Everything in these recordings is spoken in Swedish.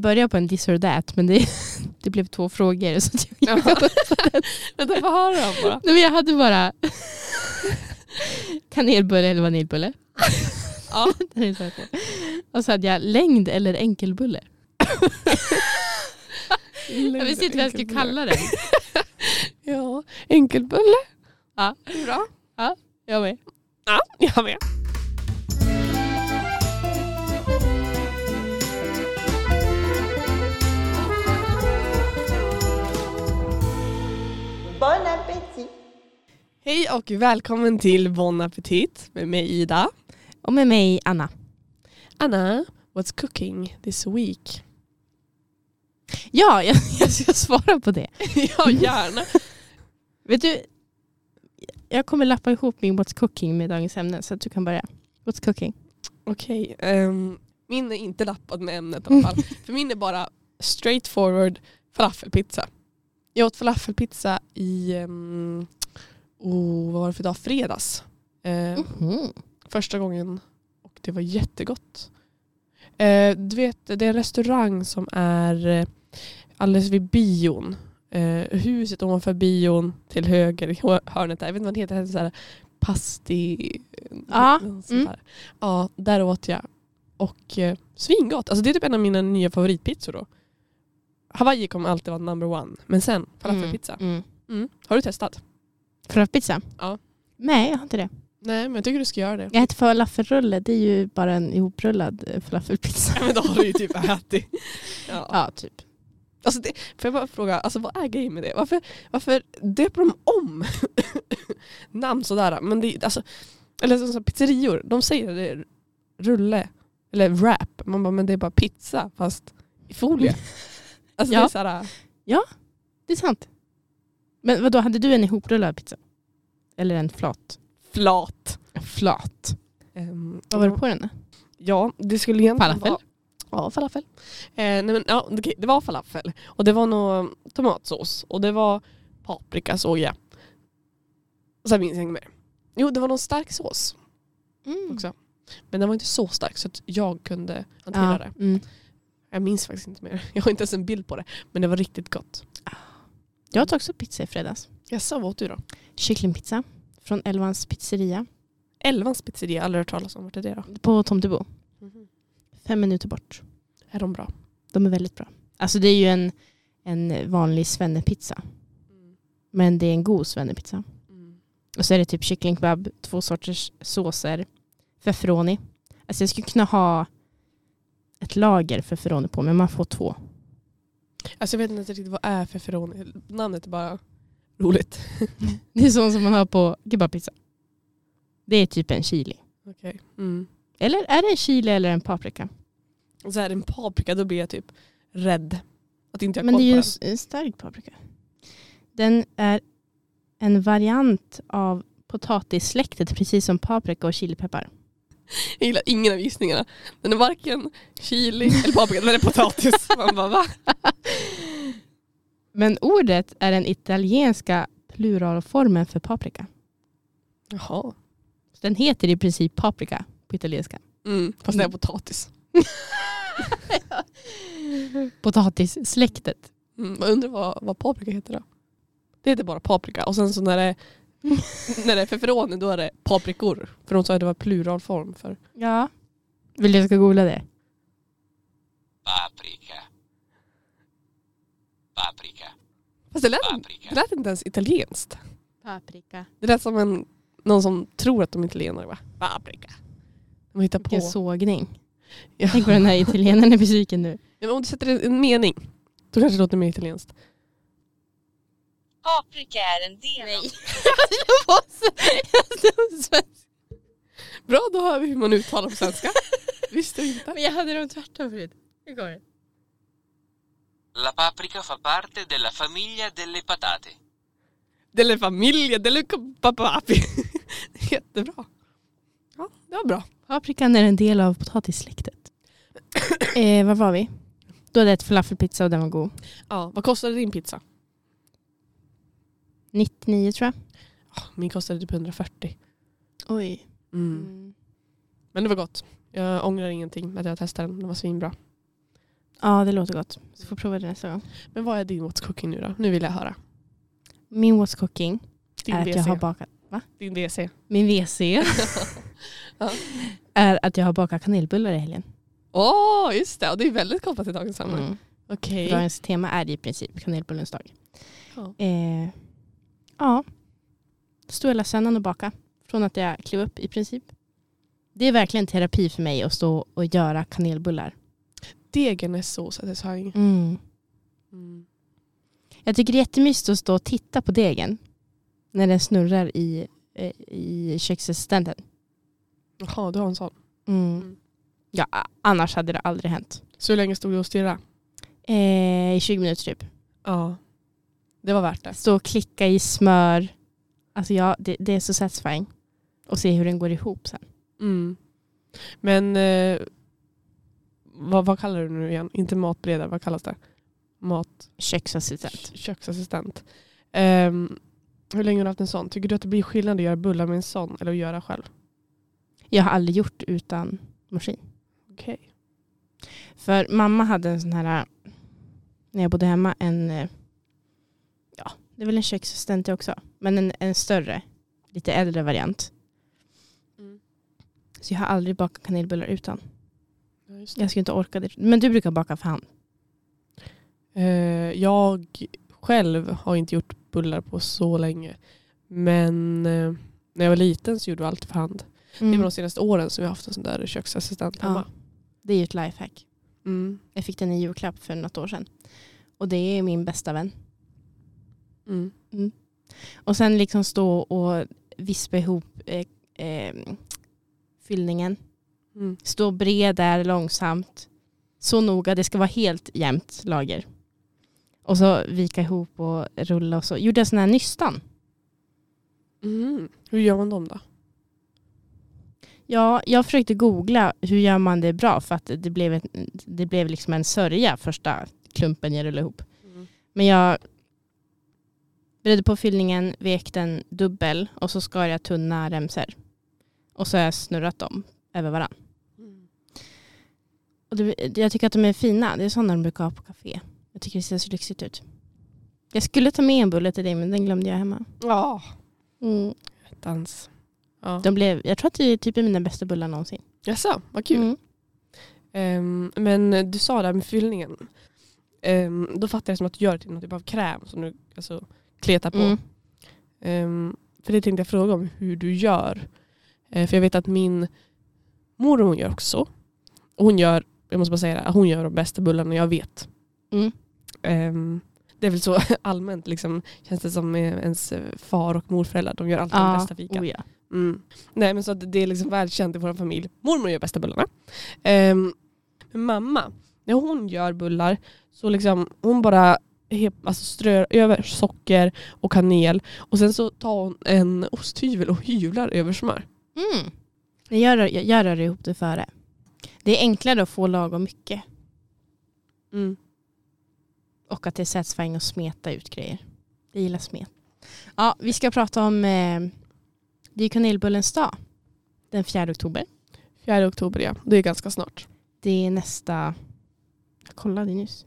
började på en this or that men det, det blev två frågor. Så jag, Vänta, få höra dem bara. Nej, men jag hade bara kanelbulle eller vaniljbulle. Ja. Och så hade jag längd eller enkelbulle. Jag visste inte vad jag skulle kalla den. Ja, enkelbulle. Ja. Bra. Jag med. Ja, jag med. Bon appétit Hej och välkommen till Bon Appetit med mig Ida. Och med mig Anna. Anna, what's cooking this week? Ja, jag, jag ska svara på det. ja, gärna. Vet du, jag kommer lappa ihop min What's Cooking med dagens ämne så att du kan börja. What's Cooking? Okej, ehm, min är inte lappad med ämnet i alla fall. För min är bara straight forward falafelpizza. Jag åt falafelpizza i, um, oh, vad var det för dag? Fredags. Eh, Mhm. första gången och det var jättegott. Eh, du vet, det är en restaurang som är eh, alldeles vid bion. Eh, huset ovanför bion till höger i hö- hörnet där. Jag vet inte vad det heter. Så här pasti... Sånt mm. ja, där åt jag. Och eh, svingott. Alltså det är typ en av mina nya favoritpizzor då. Hawaii kommer alltid vara number one. Men sen falafelpizza. Mm. Mm. Har du testat? Falafelpizza? Ja. Nej, jag har inte det. Nej, men jag tycker du ska göra det. Jag äter falafelrulle, det är ju bara en ihoprullad eh, falafelpizza. Ja, men då har du ju typ ätit. Ja. Ja, typ. Alltså det, får jag bara fråga, alltså vad är grejen med det? Varför, varför döper de om namn sådär? Men det, alltså, eller så, pizzerior, de säger det är rulle eller wrap. Man bara, men det är bara pizza fast i folie. Alltså Ja. det är såhär, Det är sant. Men vad då hade du en ihoprullad pizza? Eller en flat? flat. Flat. Ehm, Vad var det på den då? Ja, det skulle egentligen Falafel? vara... Ja, falafel. Eh, nej men, ja, okej, det var falafel. Och det var nog tomatsås. Och det var paprika såg jag. Och sen minns jag inte mer. Jo, det var någon stark sås Mm. också. Men den var inte så stark så att jag kunde hantera Ja. det. Mm. Jag minns faktiskt inte mer. Jag har inte ens en bild på det. Men det var riktigt gott. Jag åt också pizza i fredags. Jaså, vad åt du då? Kycklingpizza från Elvans pizzeria Elvans pizzeria, aldrig hört talas om. Vart är det då? på Tomtebo. Fem minuter bort. Är de bra? De är väldigt bra. Alltså det är ju en, en vanlig svennepizza. Men det är en god svennepizza. Och så är det typ kycklingkebab, två sorters såser, feferoni. Alltså jag skulle kunna ha ett lager feferoni på men man får två. Alltså jag vet inte riktigt vad är feferoni. Namnet är bara roligt. Det är sånt som man har på kebabpizza. Det är typ en chili. Okej. Mm. Eller är det en chili eller en paprika? Och så är det en paprika, då blir jag typ rädd. Att inte jag Men koll det är ju en stark paprika. Den är en variant av potatissläktet precis som paprika och chilipeppar. Jag gillar ingen av gissningarna. Den är varken chili eller paprika, den är potatis. Man bara va? Men ordet är den italienska pluralformen för paprika. Jaha. Så den heter i princip paprika på italienska. Mm, fast det är potatis. Potatissläktet. Mm, jag undrar vad, vad paprika heter då? Det heter bara paprika. Och sen så när det, när det är feferoni då är det paprikor. För de sa att det var pluralform för. Ja. Vill du jag ska googla det? Paprika. Paprika. Fast det lät, Paprika. det lät inte ens italienskt. Paprika. Det lät som en, någon som tror att de är italienare. Va? Paprika. De hittar på. Vilken sågning. Ja. Tänk vad den här italienaren är besviken nu. Ja, men om du sätter en, en mening, då kanske det låter mer italienskt. Paprika är en del av Bra, då hör vi hur man uttalar på svenska. Visste du inte? Men jag hade dem tvärtom förut. Hur går det? La paprika fa parte della famiglia delle patate. Delle famiglia, delle papapi. Jättebra. Ja, det var bra. Paprikan är en del av potatissläktet. eh, var var vi? Då hade jag ett falafelpizza och den var god. Ja, vad kostade din pizza? 99 tror jag. Ah, Min kostade typ 140. Oj. Mm. Men det var gott. Jag ångrar ingenting med att jag testade den. Den var svinbra. Ja, det låter gott. Så får prova det nästa gång. Men vad är din what's cooking nu då? Nu vill jag höra. Min what's cooking Din är att WC. jag har bakat... Din WC. Min WC Ja. är att jag har bakat kanelbullar i helgen. Åh, just det. Och det är väldigt kopplat till dagens ämne. Mm. Okej. Dagens tema är i princip kanelbullens dag. Ja. Eh, ja, stod hela söndagen och baka. Från att jag klev upp i princip. Det är verkligen terapi för mig att stå och göra kanelbullar. Degen är så satisfying. Mm. Mm. Jag tycker det är jättemysigt att stå och titta på degen. När den snurrar i, eh, i köksassistenten. Jaha, du har en sån. Mm. Mm. Ja, annars hade det aldrig hänt. Så hur länge stod du och stirrade? Eh, I 20 minuter typ. Ja. Det var värt det. Stå och klicka i smör. Alltså ja, det, det är så satisfying. Och se hur den går ihop sen. Mm. Men eh, vad, vad kallar du det nu igen? Inte matberedare, vad kallas det? Mat... Köksassistent. Köksassistent. Ehm, hur länge har du haft en sån? Tycker du att det blir skillnad att göra bullar med en sån eller att göra själv? Jag har aldrig gjort utan maskin. Okej. För mamma hade en sån här, när jag bodde hemma, en, eh, det är väl en köksassistent det också, men en, en större, lite äldre variant. Mm. Så jag har aldrig bakat kanelbullar utan. Ja, det. Jag skulle inte orka det. Men du brukar baka för hand. Eh, jag själv har inte gjort bullar på så länge. Men eh, när jag var liten så gjorde jag alltid för hand. Det Mm. var de senaste åren som vi har haft en sån där köksassistent Ja. hemma. Det är ju ett lifehack. Mm. Jag fick den i julklapp för något år sedan. Och det är min bästa vän. Mm. Och sen liksom stå och vispa ihop eh, eh, fyllningen. Mm. Stå bred där långsamt. Så noga, det ska vara helt jämnt lager. Och så vika ihop och rulla och så. Gjorde jag sån här nystan. Mm. Hur gör man dem då? Ja, jag försökte googla hur gör man det bra för att det blev, ett, det blev liksom en sörja första klumpen jag rullade ihop. Men jag bredde på fyllningen, vek den dubbel och så skar jag tunna remsor. Och så har jag snurrat dem över varann. Mm. Och det, jag tycker att de är fina. Det är sådana de brukar ha på café. Jag tycker det ser så lyxigt ut. Jag skulle ta med en bulle till dig men den glömde jag hemma. Ja. Mm. Dans. Ja. De blev, jag tror att det är typ mina bästa bullar någonsin. Jaså, vad kul. Mm. Ehm, men du sa det här med fyllningen. Ehm, då fattar jag som att du gör det till någon typ av kräm som du alltså, kletar på. Mm. Ehm, för det tänkte jag fråga om hur du gör. Eh, för jag vet att min mormor hon gör också Hon gör, jag måste bara säga det, hon gör de bästa bullarna jag vet. Mm. Ehm, det är väl så allmänt liksom, känns det som ens far och morföräldrar. De gör alltid den bästa fika. Oh ja. Mm. Nej men så det är liksom välkänt i vår familj. Mormor gör bästa bullarna. Men mamma, när hon gör bullar så liksom hon bara alltså strör över socker och kanel och sen så tar hon en osthyvel och hyvlar över smör. Mm. Jag jag jag rör ihop det före. Det är enklare att få lagom mycket. Mm. Och att det är satisfying att smeta ut grejer. Jag gillar smet. Ja, vi ska prata om eh, det är kanelbullens dag. Den 4 oktober. 4 oktober ja, det är ganska snart. Det är nästa... Jag kollade nyss.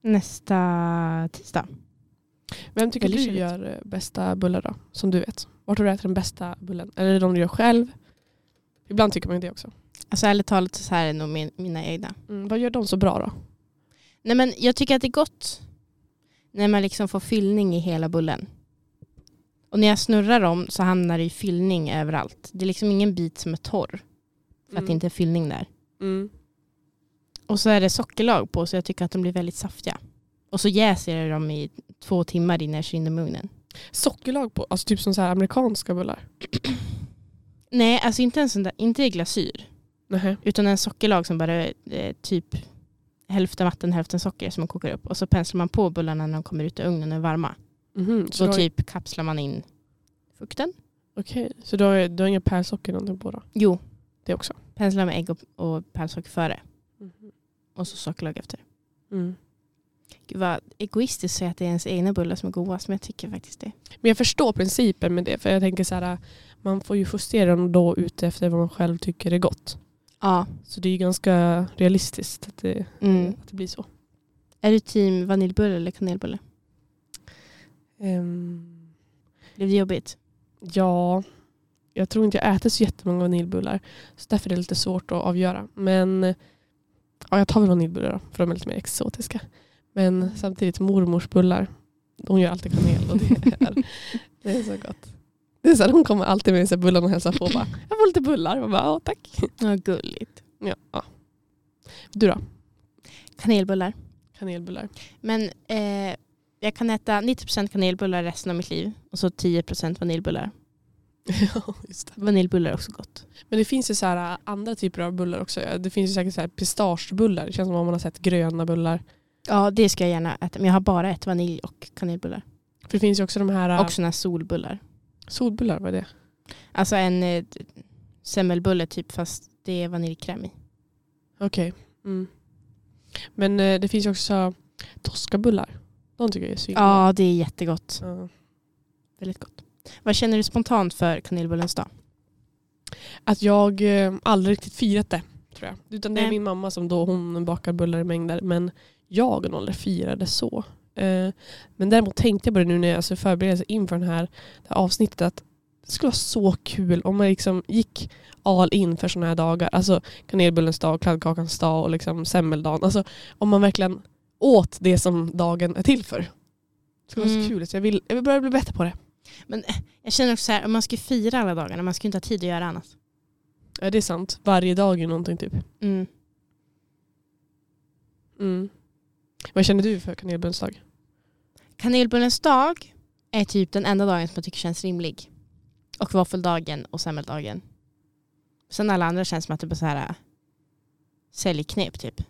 Nästa tisdag. Vem tycker Väldigt du gör eh, bästa bullar då? Som du vet. Vart har du ätit den bästa bullen? Eller är det de du gör själv? Ibland tycker man ju det också. Alltså ärligt talat så här är nog min, mina egna. Mm. Vad gör de så bra då? Nej men jag tycker att det är gott när man liksom får fyllning i hela bullen. Och när jag snurrar dem så hamnar det i fyllning överallt. Det är liksom ingen bit som är torr. För att det inte är fyllning där. Mm. Och så är det sockerlag på så jag tycker att de blir väldigt saftiga. Och så jäser jag dem i två timmar innan jag kör in dem i ugnen. Sockerlag på, alltså typ som så här amerikanska bullar. Nej, alltså inte en sån där, inte i glasyr. Nej. Utan en sockerlag som bara är eh, typ hälften vatten, hälften socker som man kokar upp. Och så penslar man på bullarna när de kommer ut ur ugnen och är varma. Mhm, så Så har, typ kapslar man in fukten. okej, så du har, du har inga pärlsocker någonting på då? Jo, Det också? penslar med ägg och, och pärlsocker före. Och så sockerlag efter. Mm. Gud vad egoistiskt att säga att det är ens egna bullar som är godast. Men jag tycker faktiskt det. Men jag förstår principen med det. För jag tänker så här, man får ju justera dem då ute efter vad man själv tycker är gott. Ja. Så det är ju ganska realistiskt att det, Mm. att det blir så. Är du team vaniljbulle eller kanelbulle? Ehm, Blev det jobbigt? ja, jag tror inte jag äter så jättemånga vaniljbullar. Så därför är det lite svårt att avgöra. Men ja, jag tar väl vaniljbullar då, för de är lite mer exotiska. Men samtidigt mormors bullar, hon gör alltid kanel och det är, det är så gott. Det är så här, hon kommer alltid med sig bullarna och hälsar på och bara, jag får lite bullar. Och bara, tack. Ja, gulligt. Ja, ja. Du då? Kanelbullar. Kanelbullar. Men eh, jag kan äta 90% kanelbullar resten av mitt liv och så 10% vaniljbullar. ja, just det. Vaniljbullar är också gott. Men det finns ju så här andra typer av bullar också. Det finns ju säkert så här pistagebullar. Det känns som om man har sett gröna bullar. Ja, det ska jag gärna äta. Men jag har bara ätit vanilj och kanelbullar. För det finns ju också de här Och såna solbullar. solbullar. Vad är det? Alltså en eh, semmelbulle typ fast det är vaniljkräm i. Okej. Mm. Men eh, det finns ju också toskabullar. De tycker jag är svingoda. Ja, det är jättegott. Ja. Väldigt gott. Vad känner du spontant för kanelbullens dag? Att jag eh, aldrig riktigt firat det. Tror jag. Utan det är Nej. min mamma som då hon bakar bullar i mängder. Men jag har aldrig firat det så. Eh, men däremot tänkte jag på det nu när jag alltså, förberedde inför den här, det här avsnittet. Att det skulle vara så kul om man liksom gick all in för sådana här dagar. Alltså kanelbullens dag, kladdkakans dag och liksom semmeldagen. Alltså om man verkligen åt det som dagen är till för. Det skulle vara Mm. så kul. Så jag, vill, jag vill börja bli bättre på det. Men eh, jag känner också så här, om man ska fira alla dagarna, man ska inte ha tid att göra annat. Ja, det är sant. Varje dag är någonting typ. Mm. Mm. Vad känner du för kanelbullens dag? Kanelbullens dag är typ den enda dagen som jag tycker känns rimlig. Och våffeldagen och semmeldagen. Sen alla andra känns som att det är så här äh, säljknep typ.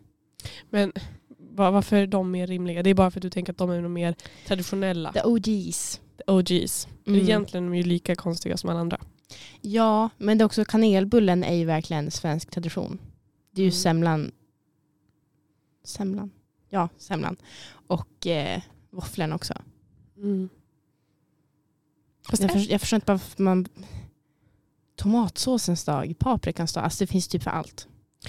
Men va- varför är de mer rimliga? Det är bara för att du tänker att de är mer traditionella. The OGs. OGs. Mm. egentligen är de ju lika konstiga som alla andra. Ja, men det är också kanelbullen är ju verkligen svensk tradition. Det är ju Mm. semlan. Semlan? Ja, semlan. Och eh, våfflan också. Fast Jag, för, jag förstår inte varför man... Tomatsåsens dag, paprikans dag, alltså det finns typ för allt.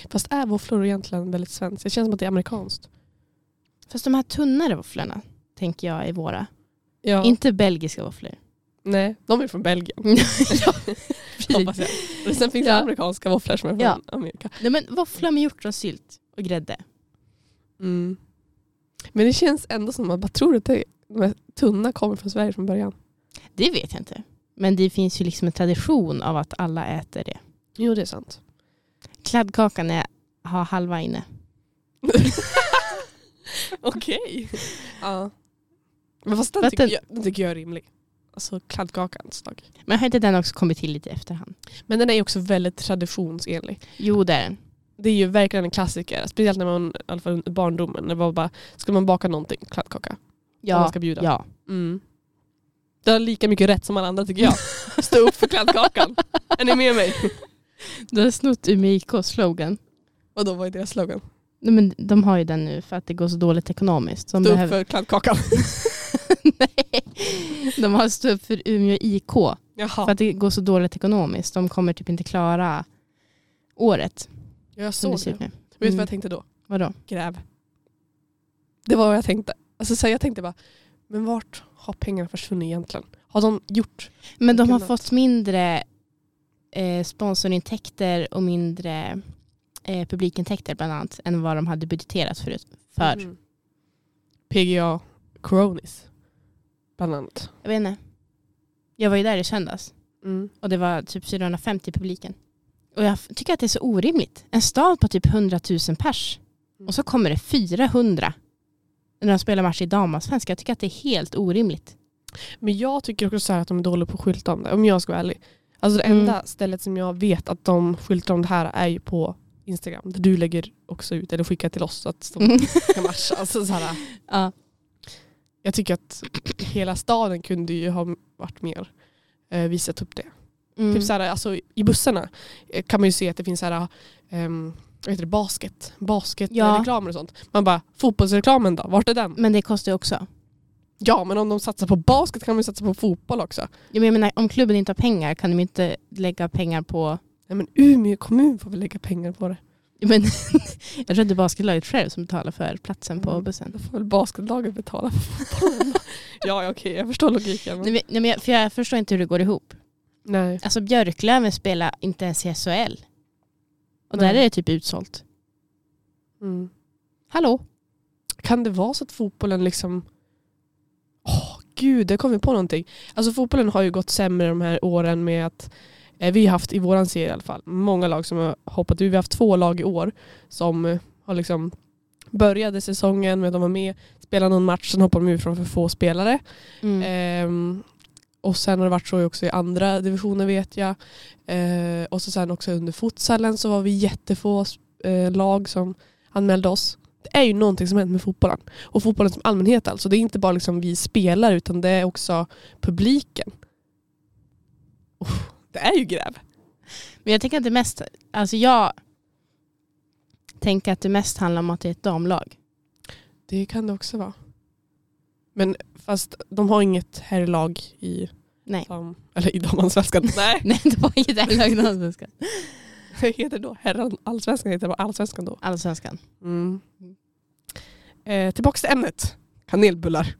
fast är våfflor egentligen väldigt svenskt? Det känns som att det är amerikanskt. Fast de här tunnare våfflorna tänker jag är våra. Ja. Inte belgiska våfflor. Nej, de är från Belgien. ja. Hoppas jag. Och sen finns det Ja. amerikanska våfflor som är från Ja. Amerika. Nej, men våfflor med hjortronsylt och grädde. Mm. Men det känns ändå som att man bara tror att det, de här tunna kommer från Sverige från början. Det vet jag inte. Men det finns ju liksom en tradition av att alla äter det. Jo, det är sant. Kladdkakan är, har halva inne. Okej. Ja. Men fast den tycker, den- jag, den tycker jag är rimlig. Alltså kladdkakans dag. Men har inte den också kommit till lite i efterhand? Men den är ju också väldigt traditionsenlig. Jo, det är den. Det är ju verkligen en klassiker. Speciellt när man, i alla fall barndomen, när var bara, ska man baka någonting, kladdkaka. Om man Ja, ska bjuda. ja. Mm. Det har lika mycket rätt som alla andra tycker jag. Stå upp för kladdkakan. är ni med mig? Du har snott Umeås slogan. Vadå, vad är deras slogan? Nej, men de har ju den nu för att det går så dåligt ekonomiskt. De, Stå upp behöver... för kladdkakan. Nej. de har stått upp för Umeå IK. För Jaha. att det går så dåligt ekonomiskt. De kommer typ inte klara året. Jag det såg det. nu. Vet du Mm. vad jag tänkte då? Vadå? Gräv. Det var vad jag tänkte. Alltså, så jag tänkte bara, men vart har pengarna försvunnit egentligen? Har de gjort? Men de har fått mindre eh, sponsorintäkter och mindre eh, publikintäkter bland annat än vad de hade budgeterat förut. För. Mhm. PGA Coronis. Bland annat. Jag vet inte. Jag var ju där i söndags Mm. och det var typ 450 i publiken. Och jag tycker att det är så orimligt. En stad på typ 100 000 pers Mm. och så kommer det 400 när de spelar match i damallsvenskan. Jag tycker att det är helt orimligt. Men jag tycker också så här att de är dåliga på att skylta om det. Om jag ska vara ärlig. Alltså det Mm. enda stället som jag vet att de skyltar om det här är ju på Instagram. Där du lägger också ut eller skickar till oss så att de kan matcha. Alltså så här, ja. jag tycker att hela staden kunde ju ha varit mer eh, visat upp det. Mm. Typ så här, alltså, I bussarna eh, kan man ju se att det finns så här, ehm, vad heter det, basket, basketreklamer och sånt. Man bara, fotbollsreklamen då? Vart är den? Men det kostar ju också. Ja men om de satsar på basket kan de satsa på fotboll också. Jag menar, om klubben inte har pengar kan de inte lägga pengar på Nej men Umeå kommun får väl lägga pengar på det. Men jag tror att det är basketlaget själv som betalar för platsen på Mm. bussen. Då får väl basketlaget betala för fotbollen. ja okej, jag förstår logiken. Men... Nej, men- jag, för jag förstår inte hur det går ihop. Nej. Alltså Björklöven spelar inte ens i SHL. Och där Nej. är det typ utsålt. Mm. Hallå? Kan det vara så att fotbollen liksom... Åh gud, det kom vi på någonting. Alltså fotbollen har ju gått sämre de här åren med att vi har haft i våran serie i alla fall många lag som har hoppat ur. Vi har haft två lag i år som eh, har liksom började säsongen med att de var med, spelade någon match, sen hoppade de ur från för få spelare. Mm. Ehm, och sen har det varit så också i andra divisioner vet jag. Eh, och så sen också under futsalen så var vi jättefå eh, lag som anmälde oss. Det är ju någonting som hänt med fotbollen. Och fotbollen som allmänhet alltså. Det är inte bara liksom vi spelare utan det är också publiken. Oh, det är ju gräv. Men jag tänker att det mest, alltså jag tänker att det mest handlar om att det är ett damlag. Det kan det också vara. Men fast de har inget herrlag i, Nej. dam, eller i damallsvenskan. Nej. Nej, det var inget herrlag i allsvenskan. Vad heter det då? Herran allsvenskan heter det allsvenskan då. Allsvenskan. Mm. Eh, tillbaks till ämnet. Kanelbullar.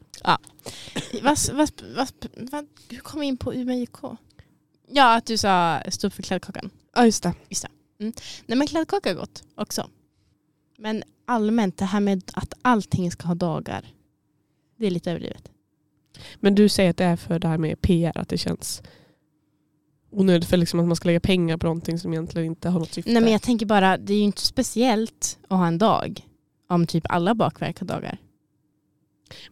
Vad, vad, vad, vad, hur kom vi in på Umeå IK? Ja, att du sa stå upp för kladdkakan. Ja just det. Nej men kladdkaka är gott också. Men allmänt det här med att allting ska ha dagar. Det är lite överdrivet. Men du säger att det är för det här med PR, att det känns onödigt för liksom att man ska lägga pengar på någonting som egentligen inte har något syfte. Nej men jag tänker bara, det är ju inte speciellt att ha en dag om typ alla bakverk har dagar.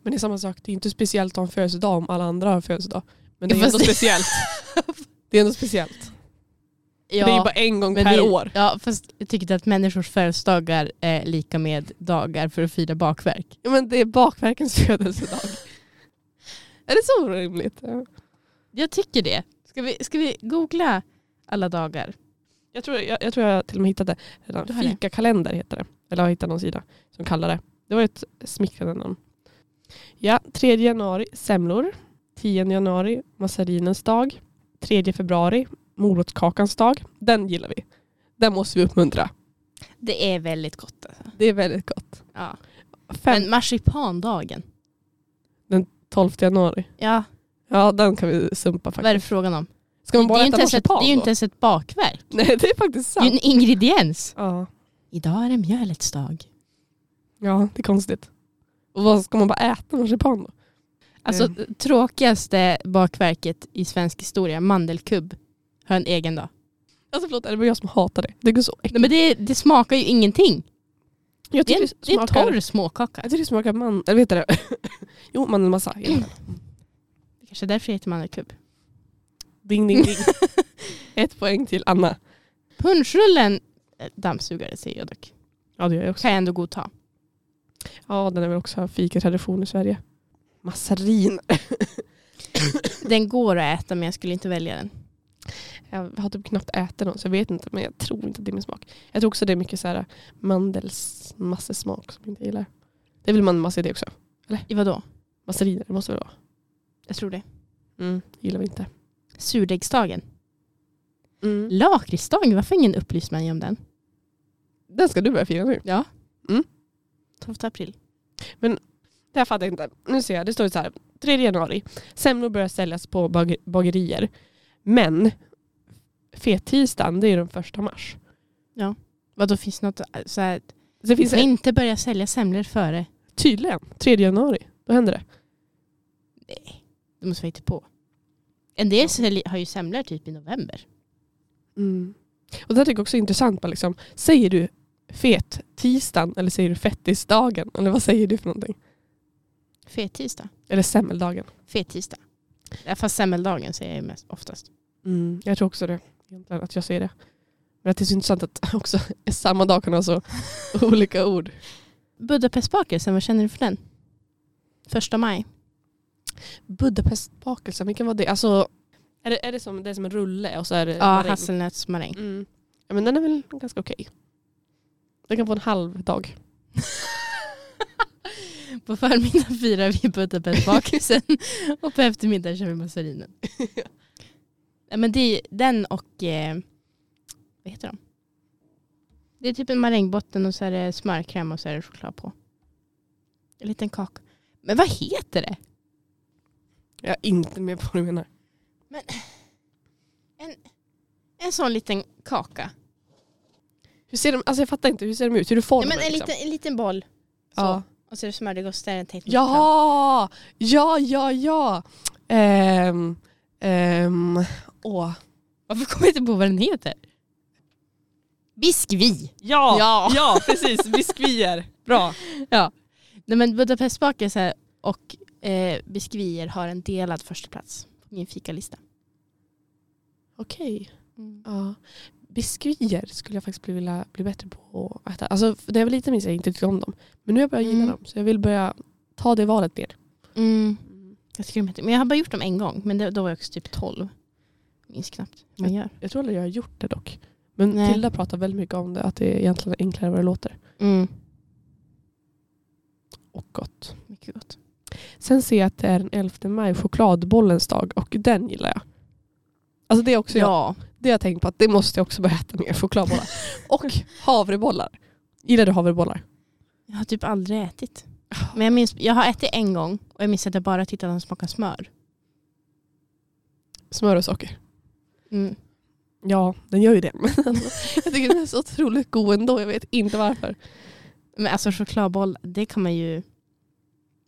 Men det är samma sak, det är inte speciellt att ha en födelsedag om alla andra har födelsedag. Men det är Fast ändå det- speciellt. Det är ändå speciellt. Ja, Det är ju bara en gång per det, år. Ja, fast jag tycker att människors födelsedagar är lika med dagar för att fira bakverk. Ja, men det är bakverkens födelsedag. är det så rimligt? Ja. Jag tycker det. Ska vi, ska vi googla alla dagar? Jag, tror, jag, jag tror jag till och med hittade det? Fikakalender heter det. Eller jag har hittat någon sida som kallar det. Det var ett smickrande namn. Ja, 3 januari semlor. 10 januari massarinens dag. 3 februari morotskakans dag. Den gillar vi. Den måste vi uppmuntra. Det är väldigt gott alltså. Det är väldigt gott. Ja. Fem, Men marsipandagen. 12 januari. Ja, Ja, den kan vi sumpa vad är det faktiskt. frågan om? Ska man det, bara är ju äta ens ett, det marsipan är ju inte ens ett bakverk. Nej, det är faktiskt Det är sant. en ingrediens. Ja. Idag är det mjölets dag. ja, det är konstigt. Och vad ska man bara äta marsipan då? Alltså Mm. tråkigaste bakverket i svensk historia, mandelkubb, har en egen dag. Alltså förlåt, det bara jag som hatar det? Det går så äckligt. Nej, men det, det smakar ju ingenting. jag Det är en, det är en smakar- torr småkaka. Jag tycker det smakar man... Eller vet du det? jo, mandelmassa. Ja. Det kanske är därför det heter mandelkubb. Ding, ding, ding. Ett poäng till Anna. Punschrullen, eh, dammsugare säger jag dock, Ja, det gör jag också. kan jag ändå godta. Ja, den är väl också fikatradition i Sverige. Massarin. Den går att äta men jag skulle inte välja den. Jag har typ knappt ätit någon så jag vet inte men jag tror inte att det är min smak. Jag tror också det är mycket så här mandelsmassesmak som jag inte gillar. Det är väl mandelmassa i det också? I vadå? Massariner, det måste det vara. Jag tror det. Mm, gillar vi inte. Surdegsdagen. Mm. Lakritsdagen, varför ingen upplyst mig om den? Den ska du börja fira nu. Ja. Mm. 12 april. Det här fattar jag inte. Nu ser jag, det står så här. 3 januari. Semlor börjar säljas på bag- bagerier. Men fettisdagen det är den första mars. Vadå finns något äh, så här, Så det finns en, inte börja sälja semlor före. tydligen 3 januari. Då händer det. Nej, det måste vara på. En del har ju semlor typ i november. Mm. Och det här tycker jag också är intressant. Liksom, säger du fet tisdagen eller säger du fettisdagen? Eller vad säger du för någonting? Fet tisdag. Eller semmeldagen? Fet tisdag. Fast semmeldagen säger jag mest oftast. Mm. Jag tror också det. Egentligen att jag säger det. Men det är så intressant att också samma dag kan ha så olika ord. Budapestbakelsen, vad känner du för den? Första maj. Budapestbakelsen, vilken var det? Alltså, är det, är det, som, det är som en rulle och så är det Ja, maräng? hasselnötsmaräng. Mm. Ja, men den är väl ganska okej. Den kan få en halv dag. På förmiddagen firar vi Budapestbakelsen och på eftermiddagen kör vi massarinen. Ja, men det är den och eh, vad heter de? Det är typ en marängbotten och så är det smörkräm och så är det choklad på. En liten kaka. Men vad heter det? Jag är inte med på vad du menar. En sån liten kaka. Hur ser de, alltså jag fattar inte, hur ser de ut? Hur är Ja, formen? men en, liksom? liten, en liten boll. Så. Ja. Och så är det smörgås där är det tänkt med choklad. Ja, ja, ja, ja. Ehm, ehm, åh. Varför kommer jag inte på vad den heter? Biskvi. Ja, Ja. ja. precis. Biskvier. Bra. Nej men Budapestbakelser och eh, biskvier har en delad första plats på min fikalista. Okej. Ja. Biskvier skulle jag faktiskt vilja bli bättre på att äta. Alltså, det var lite minst jag inte tyckte om dem. Men nu har jag börjat gilla Mm. dem. Så jag vill börja ta det valet mer. Mm. Jag tycker de men jag har bara gjort dem en gång, men det, då var jag också typ 12. Minns knappt man gör. Jag tror aldrig jag har gjort det dock. Men Nej. Tilda pratar väldigt mycket om det. Att det är egentligen enklare än vad det låter. Mm. Och gott. Mycket gott. Sen ser jag att det är den 11 maj, chokladbollens dag. Och den gillar jag. Alltså det är också jag. Det har jag tänkt på att det måste jag också börja äta mer. Chokladbollar. och havrebollar. Gillar du havrebollar? Jag har typ aldrig ätit. Men jag, minns, jag har ätit en gång och jag minns att jag bara tyckte att de smakade smör. Smör och socker. Mm. Ja, den gör ju det. Jag tycker den är så otroligt god ändå. Jag vet inte varför. Men alltså chokladboll, det kan man ju...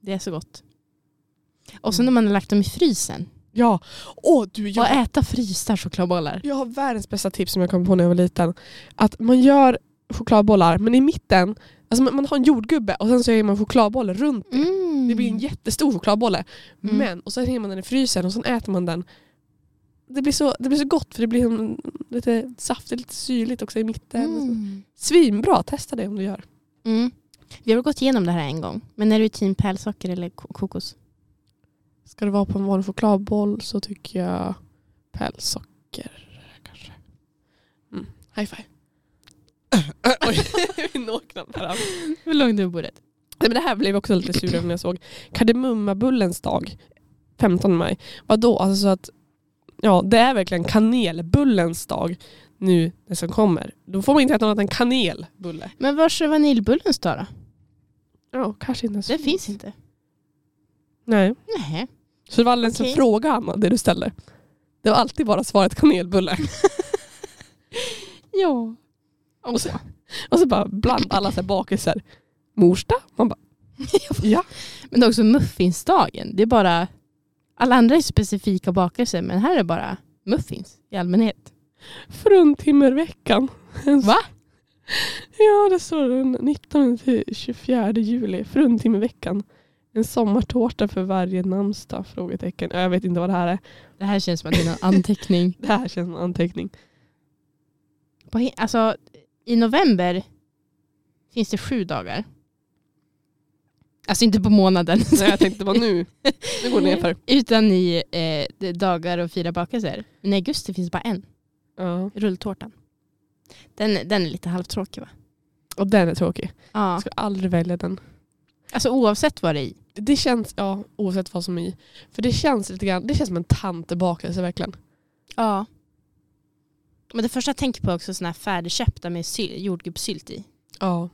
Det är så gott. Och så Mm. när man har lagt dem i frysen. Ja. Åh, du, Och jag, äta frysta chokladbollar. jag har världens bästa tips som jag kom på när jag var liten. Att man gör chokladbollar, men i mitten, alltså man man har en jordgubbe och sen så gör man chokladbollar runt. Mm. Det blir en jättestor chokladbolle. Mm. Men, och sen hänger man den i frysen och sen äter man den. Det blir så, det blir så gott för det blir en, lite saftigt, lite syrligt också i mitten. Mm. Svinbra, testa det om du gör. Mm. Vi har gått igenom det här en gång. Men är du team pärlsocker eller ko- kokos? Ska det vara på en vanlig chokladboll så tycker jag pärlsocker kanske. Mm. High five. Oj, vi når knappt varandra. Hur långt är bordet? Nej, men det här blev jag också lite sur när jag såg. Kardemummabullens dag, 15 maj. Vadå? Alltså så att, ja, det är verkligen kanelbullens dag nu det som kommer. Då får man inte äta något annat än kanelbulle. Men vars är vaniljbullens då? då? Ja, kanske inte Det finns inte. Nej. Nej. Så det var alldeles Okej. en fråga Anna, det du ställde. Det var alltid bara svaret kanelbulle. Ja. Och så, och så bara bland alla så här bakelser. Morsta? Man bara, ja. Men det är också muffinsdagen. Det är bara... Alla andra är specifika bakelser men här är bara muffins i allmänhet. Fruntimmerveckan. Va? Ja, det står den 19 till 24 juli. Fruntimmerveckan. En sommartårta för varje namnsdag? Frågetecken. Ja, Jag vet inte vad det här är. Det här känns som att det är någon anteckning. Det här känns som en anteckning. På, alltså, I november finns det sju dagar. Alltså inte på månaden. Nej, jag tänkte bara nu. Nu går det nerför. Utan i eh, dagar och fyra bakelser. Men i augusti finns bara en. Ja. Rulltårtan. Den, den är lite halvtråkig va? Och den är tråkig. Ja. Jag ska aldrig välja den. Alltså oavsett vad det är i. Det känns, ja oavsett vad som är i. För det känns lite grann, det känns som en tantebakelse verkligen. Ja. Men det första jag tänker på är också såna här färdigköpta med syl, jordgubbssylt i. Ja.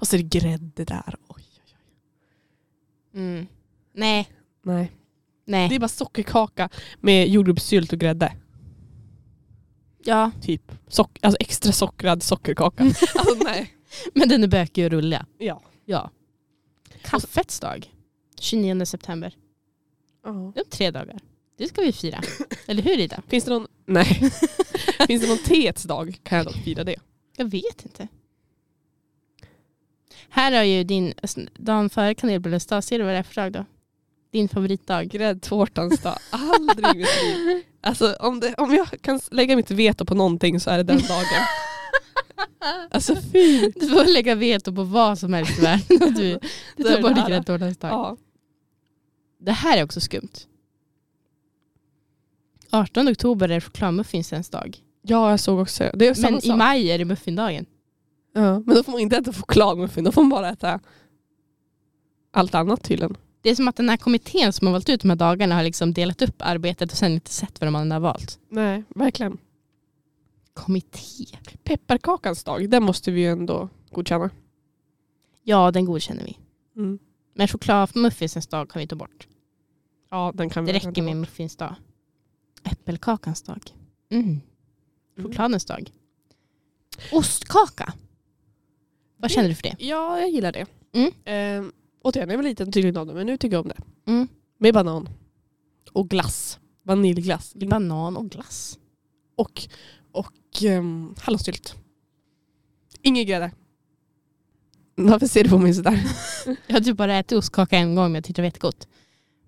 Och så är det grädde där. Oj, oj, oj. Mm. Nej, Nej. nej. Det är bara sockerkaka med jordgubbssylt och grädde. Ja, Typ. Sock, alltså extra sockrad sockerkaka. alltså nej. men den är bökig och rullig. Ja. Ja. Kaffets dag. 29 september. Det är om tre dagar. Det ska vi fira. Eller hur Ida? Finns det någon, nej. Finns det någon teets dag kan jag dock fira det. Jag vet inte. Här har ju din, dagen före kanelbullens dag, ser du vad det är för dag då? Din favoritdag. Gräddtårtans dag. Aldrig i mitt liv. Alltså om, det, om jag kan lägga mitt veto på någonting så är det den dagen. Alltså fy. Du får lägga veto på vad som helst i världen. Du, du Det tar bort gräddtårtans dag. Ja. Det här är också skumt. 18 oktober är chokladmuffinsens dag. ja, jag såg också. Det är samma Men i sak. maj är det muffindagen. Ja, men då får man inte äta chokladmuffin, då får man bara äta allt annat tydligen. Det är som att den här kommittén som har valt ut de här dagarna har liksom delat upp arbetet och sen inte sett vad de andra har valt. Nej, verkligen. Kommitté. Pepparkakans dag, den måste vi ju ändå godkänna. Ja, den godkänner vi. Mm. Men chokladmuffinsens dag kan vi ta bort. Ja, den kan vi Det verkligen räcker ta med bort. muffins dag. Äppelkakans dag. Mm. Mm. Chokladens dag. Ostkaka. Vad känner du för det? Ja, jag gillar det. Mm. Ehm, återigen, jag var liten tydligen av det, men nu tycker jag om det. Mm. Med banan. Och glass. Vaniljglass. Banan och glass. Och, och um, hallonsylt. Ingen grädde. Varför ser du på mig sådär? Jag har typ bara ätit ostkaka en gång men jag tyckte det var jättegott.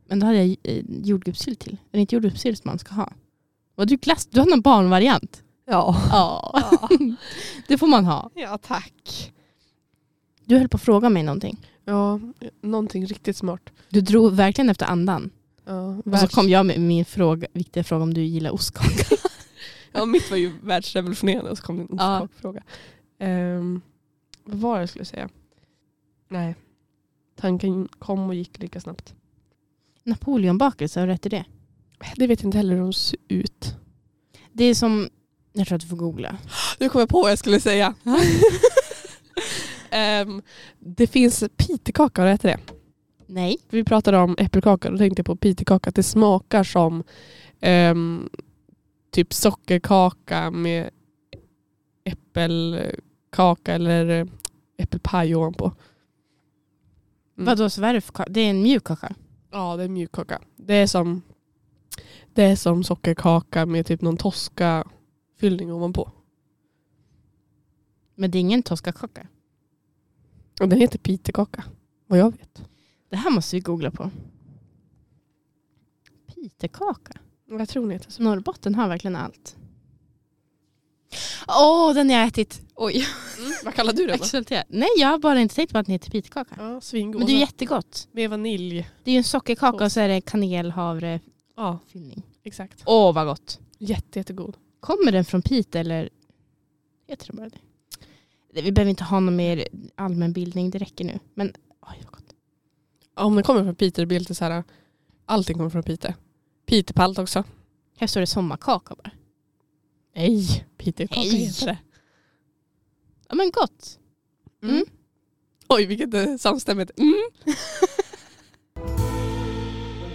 Men då hade jag eh, jordgubbssylt till. Är det inte jordgubbssylt som man ska ha? Var du glass? Du har någon barnvariant? Ja. Ja. det får man ha. ja, tack. Du höll på att fråga mig någonting. Ja, någonting riktigt smart. Du drog verkligen efter andan. Ja, Och så kom jag med min fråga, viktiga fråga om du gillar ostkaka. ja, mitt var ju världsrevolutionerande och så kom det en Ja. ostkakfråga. Ehm, vad var det jag skulle säga? Nej. Tanken kom och gick lika snabbt. Napoleonbakelse, du rätt i det? Det vet jag inte heller hur de ser ut. Det är som, jag tror att du får googla. Nu kom jag på vad jag skulle säga. Ehm, det finns pitekaka, har du ätit det? Nej. Vi pratade om äppelkaka, då tänkte jag på pitekaka. Att det smakar som ehm, typ sockerkaka med äppelkaka eller eh, äppelpaj ovanpå. Mm. Vadå, är det för kaka? Det är en mjuk kaka. Ja, det är mjukkaka. Det är som, det är som sockerkaka med typ någon toska fyllning ovanpå. Men det är ingen toskakaka. Och den heter pitekaka, vad jag vet. Det här måste vi googla på. Pitekaka. Jag tror ni. Norrbotten har verkligen allt. Åh, den har jag ätit. Oj, Vad kallar du den då? exalterad. Nej, jag har bara inte tänkt på att den heter pitekaka. Ja, svingod. Men det är jättegott. Med vanilj. Det är ju en sockerkaka och så är det kanel, havre, Ja, fyllning. exakt. Åh, vad gott. Jätte, jättegod. Kommer den från Piteå eller heter det bara det? Det- Vi behöver inte ha någon mer allmänbildning, det räcker nu. Men oj, vad gott. Om den kommer från Piteå det blir lite så här. Allting kommer från Piteå. Pitepalt också. Här står det sommarkaka bara. Nej, Nej. heter det. Ja men gott. Mm. Oj, vilket eh, samstämmigt. Mm.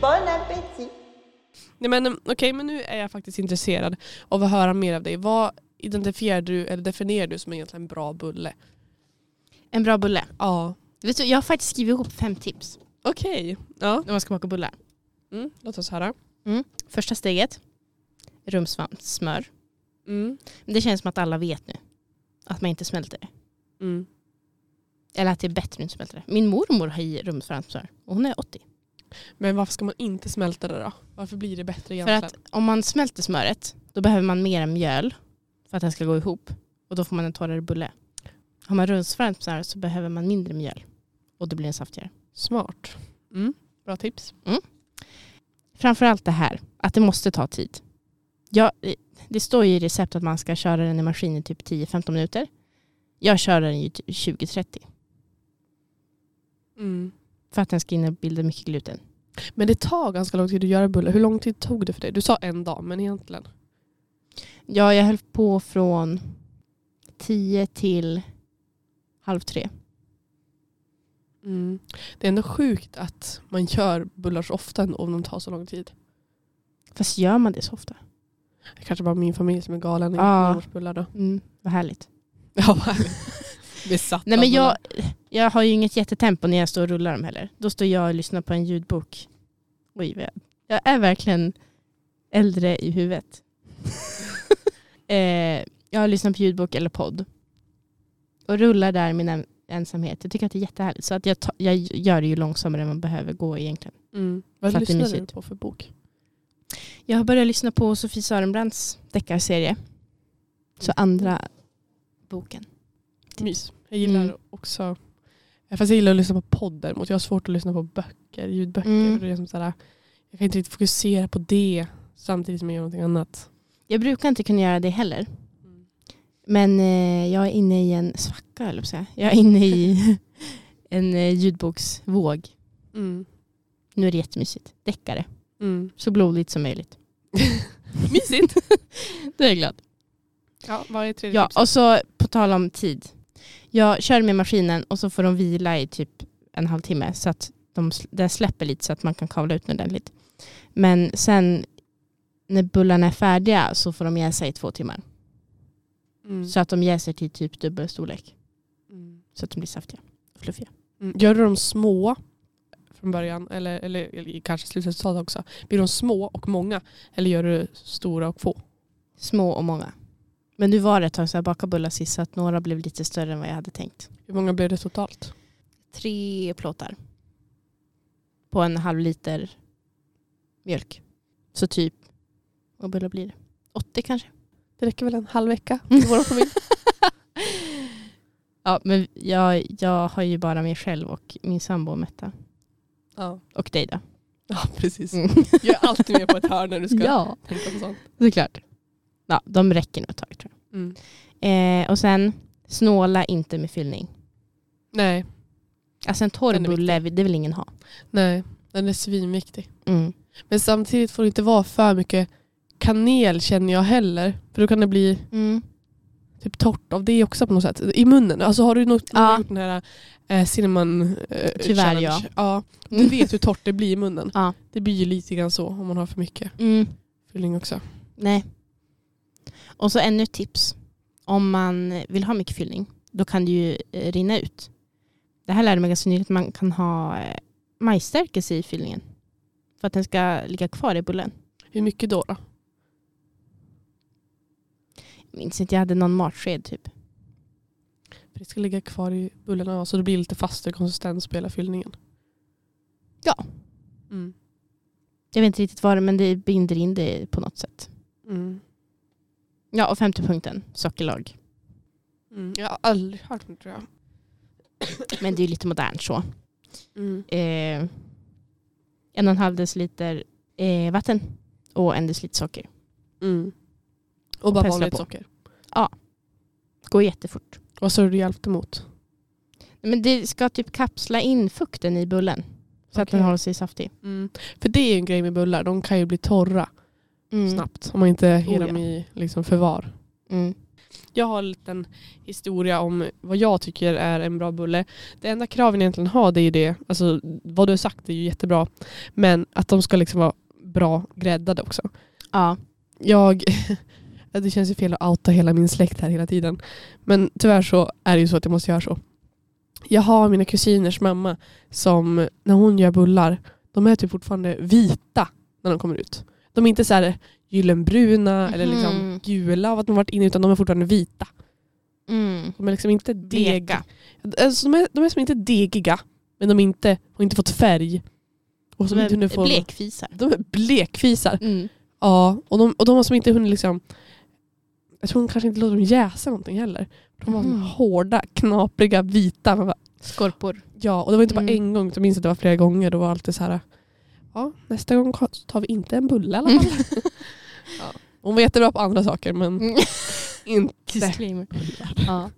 Bon appétit Nej, men, mm, okej, men nu är jag faktiskt intresserad av att höra mer av dig. Vad identifierar du eller definierar du som egentligen en bra bulle? En bra bulle. Ja. Vet du, jag har faktiskt skrivit ihop fem tips Okej. Ja. när man ska baka bullar. Mm. Låt oss höra. Första steget, rumsvampssmör. Mm. Det känns som att alla vet nu. Att man inte smälter det. Mm. Eller att det är bättre att inte smälta det. Min mormor har i rumsvampssmör och hon är 80. Men varför ska man inte smälta det då? Varför blir det bättre För egentligen? att om man smälter smöret då behöver man mer mjöl för att den ska gå ihop. Och då får man en torrare bulle. Har man rumsvampssmör så behöver man mindre mjöl. Och då blir den saftigare. Smart. Mm. Bra tips. Framförallt det här, att det måste ta tid. Ja, det står ju i recept att man ska köra den i maskin i typ 10-15 minuter. Jag kör den i typ 20-30 Mm. för att den ska innehålla mycket gluten. Men det tar ganska lång tid att göra bullar. Hur lång tid tog det för dig? Du sa en dag, men egentligen? Ja, jag höll på från 10 till halv tre. Mm. Det är ändå sjukt att man gör bullar så ofta ändå, om de tar så lång tid. Fast gör man det så ofta? Det kanske bara min familj som är galen i Ja. nyårsbullar då. Mm, vad härligt. Ja, vad härligt. Besatt Nej, men jag, jag har ju inget jättetempo när jag står och rullar dem heller. Då står jag och lyssnar på en ljudbok. Oj, vad jag, är verkligen äldre i huvudet. eh, jag har lyssnat på ljudbok eller podd. Och rullar där i min en- ensamhet. Jag tycker att det är jättehärligt. Så att jag, ta, jag gör det ju långsammare än man behöver gå egentligen. Mm. Vad lyssnar du på för bok? Jag har börjat lyssna på Sofie Sörenbrandts deckarserie. Så andra boken. Mys. Jag gillar Mm. också Fast jag gillar att lyssna på podd däremot. Jag har svårt att lyssna på böcker, ljudböcker. Mm. Det är som sådär, jag kan inte riktigt fokusera på det samtidigt som jag gör någonting annat. Jag brukar inte kunna göra det heller. Men eh, jag är inne i en svacka, eller säga. Jag är inne i en eh, ljudboksvåg. Mm. Nu är det jättemysigt. Deckare. Mm. Så blodigt som möjligt. Mysigt! Då är jag glad. Ja, vad är tredje Ja, tipset? och så på tal om tid. Jag kör med maskinen och så får de vila i typ en halvtimme så att de, det släpper lite så att man kan kavla ut den ordentligt. Men sen när bullarna är färdiga så får de jäsa i två timmar. Mm. Så att de jäser till typ dubbelstorlek. Mm. Så att de blir saftiga och fluffiga. Mm. Gör du dem små från början eller, eller, eller kanske slutresultatet också? Blir de små och många eller gör du stora och få? Små och många. Men nu var det ett tag sedan jag bakade bullar sist så att några blev lite större än vad jag hade tänkt. Hur många blev det totalt? Tre plåtar. På en halv liter mjölk. Så typ, vad bullar blir det? 80 kanske? Det räcker väl en halv vecka till vår familj? Ja, men jag, jag har ju bara mig själv och min sambo att mätta. Ja. Och dig då. ja, precis. Mm. Jag är alltid med på ett hörn när du ska ja, tänka på sånt. såklart. Ja, de räcker nog ett tag tror Mm. jag. Eh, och sen, snåla inte med fyllning. Nej, Alltså en torr bulle, det vill ingen ha. nej, den är svinviktig. Mm. Men samtidigt får det inte vara för mycket kanel känner jag heller. För då kan det bli Mm. typ torrt av det också på något sätt. I munnen. Alltså har du nog Ja. gjort den här eh, cinnamon eh, Tyvärr, challenge? ja. ja. Du Mm. vet hur torrt det blir i munnen. Ja. Det blir ju lite grann så om man har för mycket Mm. fyllning också. Nej. Och så ännu ett tips. Om man vill ha mycket fyllning, då kan det ju eh, rinna ut. Det här lärde mig ganska nyligen, att man kan ha eh, majsstärkelse i fyllningen. För att den ska ligga kvar i bullen. Hur mycket då? då? Minns inte, jag hade någon matsked typ. Det ska ligga kvar i bullarna så det blir lite fastare konsistens på hela fyllningen. Ja. Mm. Jag vet inte riktigt vad det men det binder in det på något sätt. Mm. Ja, och femte punkten, sockerlag. Mm. Jag har aldrig hört det tror jag. Men det är ju lite modernt så. Mm. Eh, en och en halv deciliter eh, vatten och en deciliter socker. Mm. Och bara vanligt på. socker. Går jättefort. Vad sa du det hjälpte mot? Men det ska typ kapsla in fukten i bullen. Så att Okej. den håller sig saftig. Mm. För det är ju en grej med bullar. De kan ju bli torra Mm. snabbt om man inte har Oh, ja. dem i liksom, förvar. Mm. Jag har en liten historia om vad jag tycker är en bra bulle. Det enda kraven egentligen har det är ju det, alltså vad du har sagt är ju jättebra, men att de ska liksom vara bra gräddade också. Ja. Jag, det känns ju fel att outa hela min släkt här hela tiden, men tyvärr så är det ju så att jag måste göra så. Jag har mina kusiners mamma som när hon gör bullar, de är typ fortfarande vita när de kommer ut. De är inte så här gyllenbruna eller liksom Mhm. gula av att de varit inne utan de är fortfarande vita. Mm. De är liksom inte deg. Bleka. Alltså, de, är, de är som inte degiga, men de är inte, har inte fått färg. Och De som inte är få, blekfisar. De är blekfisar. Mm. Ja, och de, och de har som inte hunnit liksom... Jag tror hon kanske inte låter dem jäsa någonting heller. De var Mhm. hårda, knapriga, vita. Man bara, Skorpor. ja, och det var inte bara Mm. en gång, jag minns att det var flera gånger. Då var alltid så här... Ja, nästa gång tar vi inte en bulle i alla fall. ja. Hon var jättebra på andra saker men Mm. inte. Ja.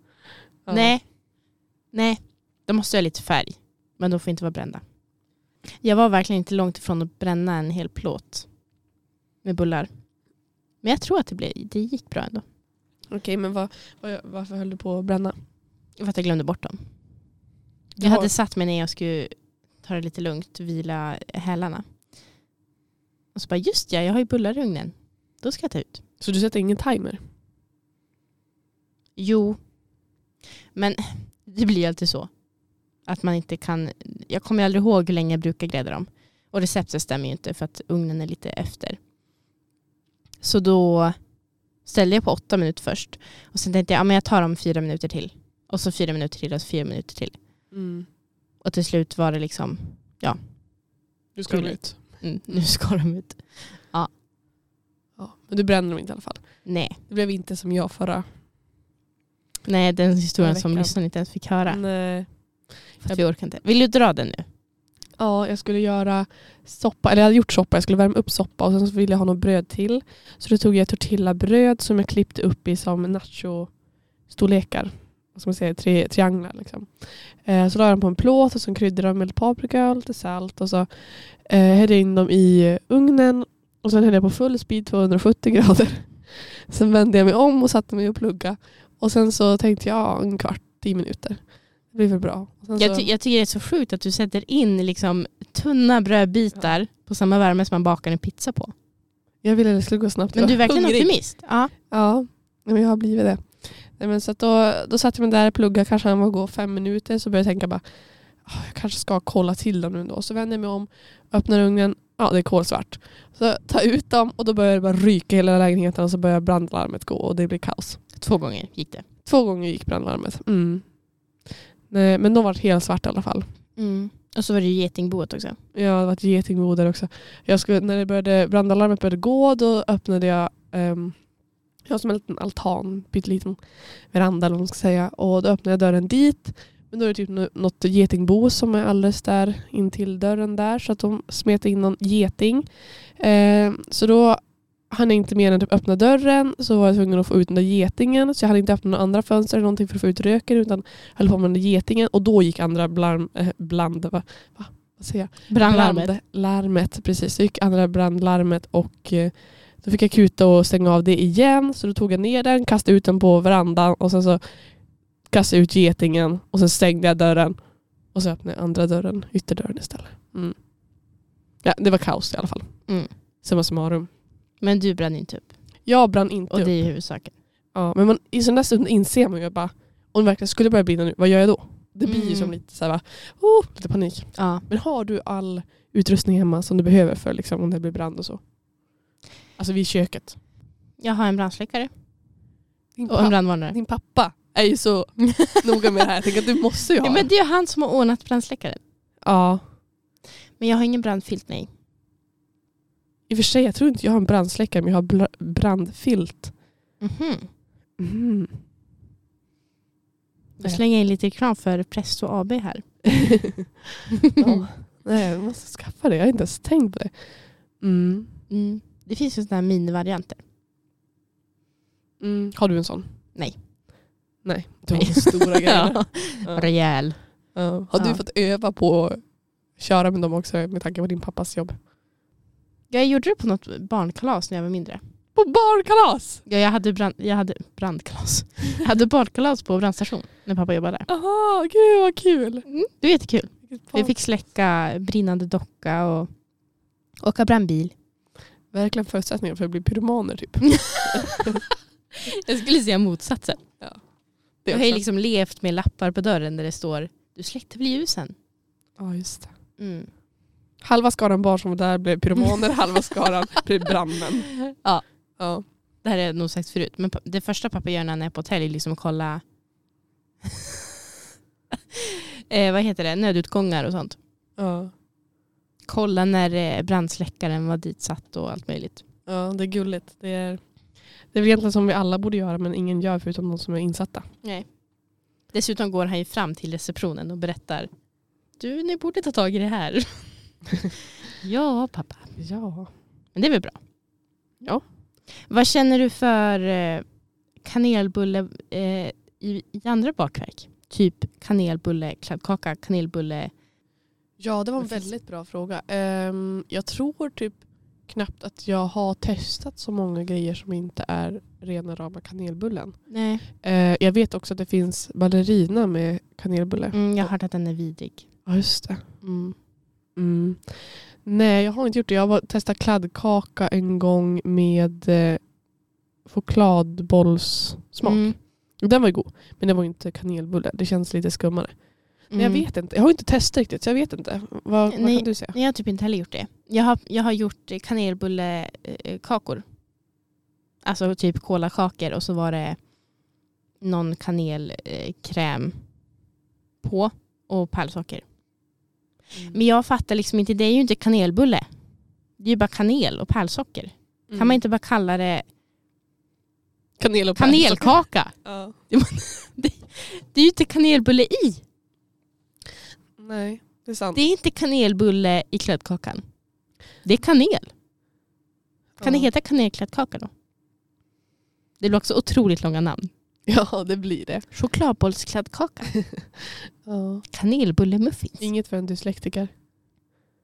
Ja. Nej. Nej. De måste ha lite färg. Men de får inte vara brända. Jag var verkligen inte långt ifrån att bränna en hel plåt. Med bullar. Men jag tror att det, blev, det gick bra ändå. Okej, men vad, vad, varför höll du på att bränna? För att jag glömde bort dem. Jag hade satt mig ner och skulle ta det lite lugnt, vila hälarna. Och så bara, just ja, jag har ju bullar i ugnen. Då ska jag ta ut. Så du sätter ingen timer? Jo, men det blir ju alltid så. Att man inte kan, jag kommer aldrig ihåg hur länge jag brukar grädda dem. Och receptet stämmer ju inte för att ugnen är lite efter. Så då ställde jag på åtta minuter först. Och sen tänkte jag, ja men jag tar dem fyra minuter till. Och så fyra minuter till och så fyra minuter till. Mm. Och till slut var det liksom, Du ska Too late. ut. mm, nu ska de ut. Ja. Men du bränner dem inte i alla fall. Nej, Det blev inte som jag förra. nej den historien som lyssnarna inte ens fick höra. Nej. För att vi orkar inte. Vill du dra den nu? Ja, jag skulle göra soppa. Eller jag hade gjort soppa. Jag skulle värma upp soppa och sen så ville jag ha något bröd till. Så då tog jag tortillabröd som jag klippte upp i som nacho-storlekar. Vad ska man säga? tri trianglar liksom. Eh, så la jag dem på en plåt och så kryddade jag med lite paprika och lite salt. Och så eh, hällde jag in dem i ugnen. Och sen hällde jag på full speed 270 grader. Sen vände jag mig om och satte mig och plugga. Och sen så tänkte jag en kvart, tio minuter. Det blir väl bra. Jag, ty- jag tycker det är så sjukt att du sätter in liksom tunna brödbitar på samma värme som man bakar en pizza på. jag ville det skulle gå snabbt. Men du är verkligen hungrig. optimist. Ja. Ja, men jag har blivit det. Nej, men så då, då satt jag mig där och pluggade, kanske han var gå fem minuter. Så började jag tänka bara, "Ah, jag kanske ska kolla till dem nu då. Så vänder jag mig om, öppnar ugnen, ja det är kolsvart. Så tar ut dem och då börjar det bara ryka hela lägenheten och så börjar brandlarmet gå och det blir kaos. Två gånger gick det. Två gånger gick brandlarmet. Mm. Nej, men de var helt svart i alla fall. Mm. Och så var det ju getingboet också. Ja, det var ett getingbo där också. Jag skulle, när det började, brandalarmet började gå då öppnade jag um, jag har som en liten altan, pytteliten veranda eller vad man ska säga. Och då öppnade jag dörren dit. Men då är det typ nå- något getingbo som är alldeles där in till dörren där. Så att de smet in någon geting. Eh, så då hann jag inte mer än typ öppna dörren. Så var jag tvungen att få ut den där getingen. Så jag hade inte öppnat några andra fönster eller någonting för att få ut röken. Utan höll på med den där getingen. Och då gick andra blarm, eh, bland, va? Va? Vad säger jag? Brandlarmet. Brandlarmet, precis. Så gick andra brandlarmet och eh, då fick jag kuta och stänga av det igen. Så då tog jag ner den, kastade ut den på verandan och sen så kastade jag ut getingen och sen stängde jag dörren. Och så öppnade jag andra dörren, ytterdörren istället. Mm. Ja, det var kaos i alla fall. Mm. Summa summarum. Men du brann inte upp. Jag brann inte Och upp. det är huvudsaken. Ja, men man, i sån där stund inser man ju bara, om det verkligen skulle börja brinna nu, vad gör jag då? Det blir ju Mm. som lite så här, oh, lite panik. Ja. Men har du all utrustning hemma som du behöver för liksom, om det blir brand och så? Alltså vid köket. Jag har en brandsläckare Din, och en brandvarnare. din pappa är ju så noga med det här. Jag tänker att du måste ju ha Ja, men det är ju han som har ordnat brandsläckaren. Ja. Men jag har ingen brandfilt, nej. I och för sig, jag tror inte jag har en brandsläckare men jag har brandfilt. Mhm. Mm. Jag slänger in lite reklam för Presto AB här. ja. Nej, jag måste skaffa det. Jag har inte ens tänkt på det. Mm. Mm. Det finns ju sådana här minivarianter. Mm. Har du en sån? Nej. Nej, du har så stora grejer. Ja. Ja. Rejäl. Ja. Har du fått öva på att köra med dem också med tanke på din pappas jobb? Jag gjorde det på något barnkalas när jag var mindre. På barnkalas! Ja, jag, hade brand, jag hade brandkalas. Jag hade barnkalas på brandstation när pappa jobbade där. Aha, gud vad kul! Mm, det var jättekul. Vi fick släcka brinnande docka och åka brandbil. Verkligen förutsättningar för att bli pyromaner typ. Jag skulle säga motsatsen. Det Jag har ju liksom levt med lappar på dörren där det står du släckte väl ljusen? Ja, just det. Mm. Halva skaran barn som var där blev pyromaner, halva skaran blev brandmän. Ja. Ja. Det här jag nog sagt förut. Men det första pappa gör när han är på hotell är liksom att kolla eh, vad heter det? nödutgångar och sånt. Ja. Kolla när eh, brandsläckaren var ditsatt och allt möjligt. ja, det är gulligt. Det är, det är väl egentligen som vi alla borde göra men ingen gör förutom de som är insatta. Nej. Dessutom går han ju fram till receptionen och berättar du, ni borde ta tag i det här. ja, pappa. Ja. Men det är väl bra. Ja. Vad känner du för eh, kanelbulle eh, i, i andra bakverk? Typ kanelbulle, kladdkaka, kanelbulle. Ja, det var en väldigt bra fråga. Ehm, jag tror typ knappt att jag har testat så många grejer som inte är rena rama kanelbullen. Nej. Eh, jag vet också att det finns ballerina med kanelbulle. Mm, jag har hört att den är vidrig. Ja, just det. Mm. Mm. Nej, jag har inte gjort det. Jag har testat kladdkaka en gång med eh, chokladbollssmak. Mm. Den var ju god. Men det var inte kanelbulle. Det känns lite skummare. Men jag Mm. vet inte. Jag har inte testat riktigt så jag vet inte. Vad, vad Nej. kan du säga? Nej, jag har typ inte heller gjort det. Jag har, jag har gjort kanelbullekakor. Alltså typ kolakakor och så var det någon kanelkräm på och pärlsocker. Men jag fattar liksom inte, det är ju inte kanelbulle. Det är ju bara kanel och pärlsocker. Mm. Kan man inte bara kalla det Kanel och kanelkaka? Ja. Det är ju inte kanelbulle i. Nej, det är sant. Det är inte kanelbulle i kladdkakan. Det är kanel. Kan det Ja. heta kanelkladdkaka då? Det blir också otroligt långa namn. Ja, det blir det. Chokladbollskladdkaka. Ja. Kanelbullemuffins. Inget för en dyslektiker.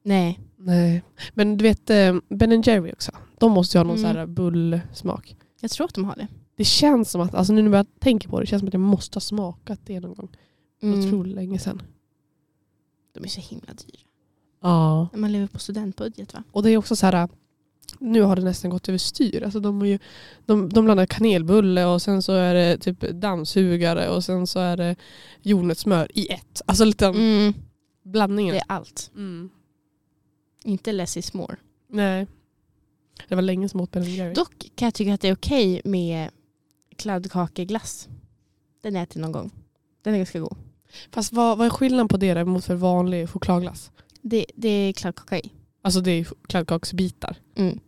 Nej. Nej. Men du vet eh, Ben Jerry också. De måste ju ha någon Mm. sån här bullsmak. Jag tror att de har det. Det känns som att, alltså nu när jag tänker på det, det känns som att jag måste ha smakat det någon gång. Mm. Otroligt länge sedan. De är så himla dyra. Ja. När man lever på studentbudget va? Och det är också så här, nu har det nästan gått överstyr. Alltså de, ju, de, de blandar kanelbulle och sen så är det typ dammsugare och sen så är det jordnötssmör i ett. Alltså lite Mm. blandningen. Det är allt. Mm. Inte less is more. Nej. Det var länge som åt Ben Jerry. Dock kan jag tycka att det är okej med kladdkakeglass. Den äter någon gång. Den är ganska god. Fast vad, vad är skillnaden på det där mot för vanlig chokladglass? Det, det är kladdkaka i. Alltså det är kladdkaksbitar. Mm.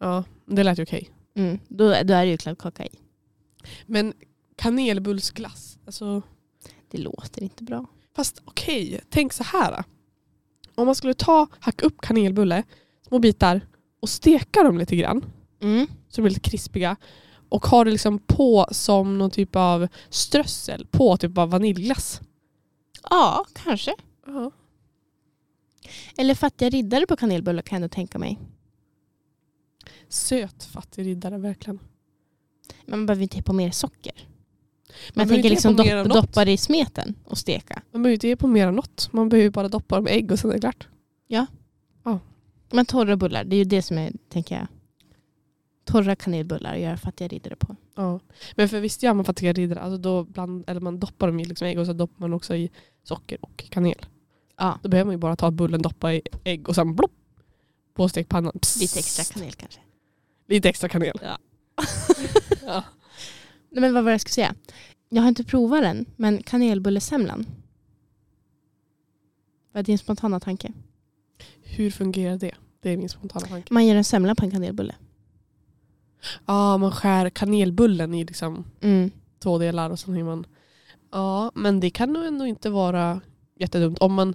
Ja, det lät ju okej. Mm. Då, då är det ju kladdkaka i. Men kanelbullsglass, alltså Det låter inte bra. Fast okej, tänk så här. Om man skulle ta, hacka upp kanelbulle, små bitar och steka dem lite grann Mm. så de blir lite krispiga och ha det liksom på som någon typ av strössel på typ av vaniljglass. Ja, kanske. Ja. Eller fattiga riddare på kanelbullar kan jag ändå tänka mig. Söt fattig riddare verkligen. Men man behöver inte ha på mer socker. Man behöver tänker liksom dopp, doppa det i smeten och steka. Man behöver inte ge på mer än något. Man behöver bara doppa dem i ägg och sen är det klart. Men torra bullar, det är ju det som är, tänker jag. Torra kanelbullar och göra fattiga riddare på. Ja. Men för visst gör man fattiga riddare, alltså då bland, eller man doppar dem i liksom ägg och så doppar man också i socker och kanel. Ja, Då behöver man ju bara ta bullen, doppa i ägg och sen blopp, på stekpannan. Psst. lite extra kanel kanske. Lite extra kanel. Ja. ja. Nej, men vad var det jag skulle säga? Jag har inte provat den, men kanelbullesemlan. Vad är din spontana tanke? Hur fungerar det? Det är min spontana tanke. Man gör en semla på en kanelbulle. Ja, man skär kanelbullen i liksom Mm. två delar och sen har man... Ja, men det kan nog ändå inte vara jättedumt om man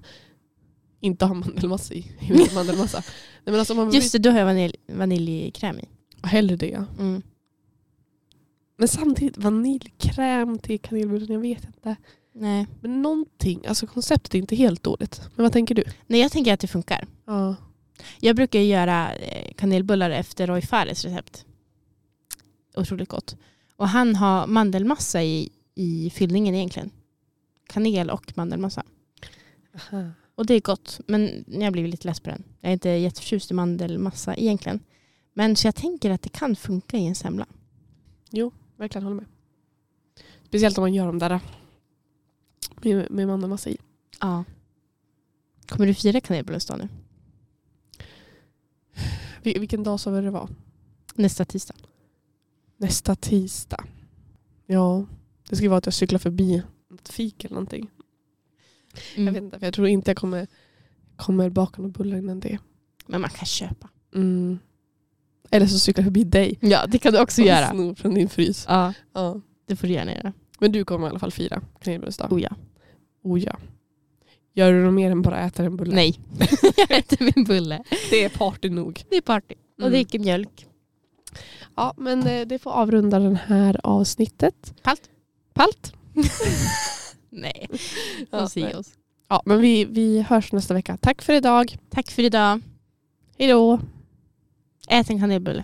inte har mandelmassa i. mandelmassa. Nej, men alltså man Just det, då har jag vanilj, vaniljkräm i. Hellre det. Mm. Men samtidigt vaniljkräm till kanelbullen, jag vet inte. Nej. Men någonting, alltså konceptet är inte helt dåligt. Men vad tänker du? Nej, jag tänker att det funkar. Ja. Jag brukar göra eh, kanelbullar efter Roy Fares recept. Otroligt gott. Och han har mandelmassa i, i fyllningen egentligen. Kanel och mandelmassa. Och det är gott. Men jag har blivit lite less på den. Jag är inte jätteförtjust i mandelmassa egentligen. Men så jag tänker att det kan funka i en semla. Verkligen håller med. Speciellt om man gör dem där med, med mandelmassa i. Ja. Kommer du fira kanelbullens dag nu? Vil- Vilken dag sa vi det var? Nästa tisdag. Nästa tisdag. Ja, det ska vara att jag cyklar förbi ett fik eller någonting. Mm. Jag vet inte, för jag tror inte jag kommer, kommer baka några bullar innan det. Men man kan köpa. Mm. Eller så cyklar jag förbi dig. Ja, det kan du också och göra. snor från din frys. Ja, Ja. det får du gärna göra. Men du kommer i alla fall fira kanelbullsdag. Oh ja. Oh ja. Gör du något mer än bara äta en bulle? Nej, jag äter min bulle. Det är party nog. Det är party. Och Mm. dricker mjölk. Ja, men eh, det får avrunda den här avsnittet. Palt. Palt. Nej, de säger nej. oss. Ja, men vi, vi hörs nästa vecka. Tack för idag. Tack för idag. Hej då. Ät en kanelbulle.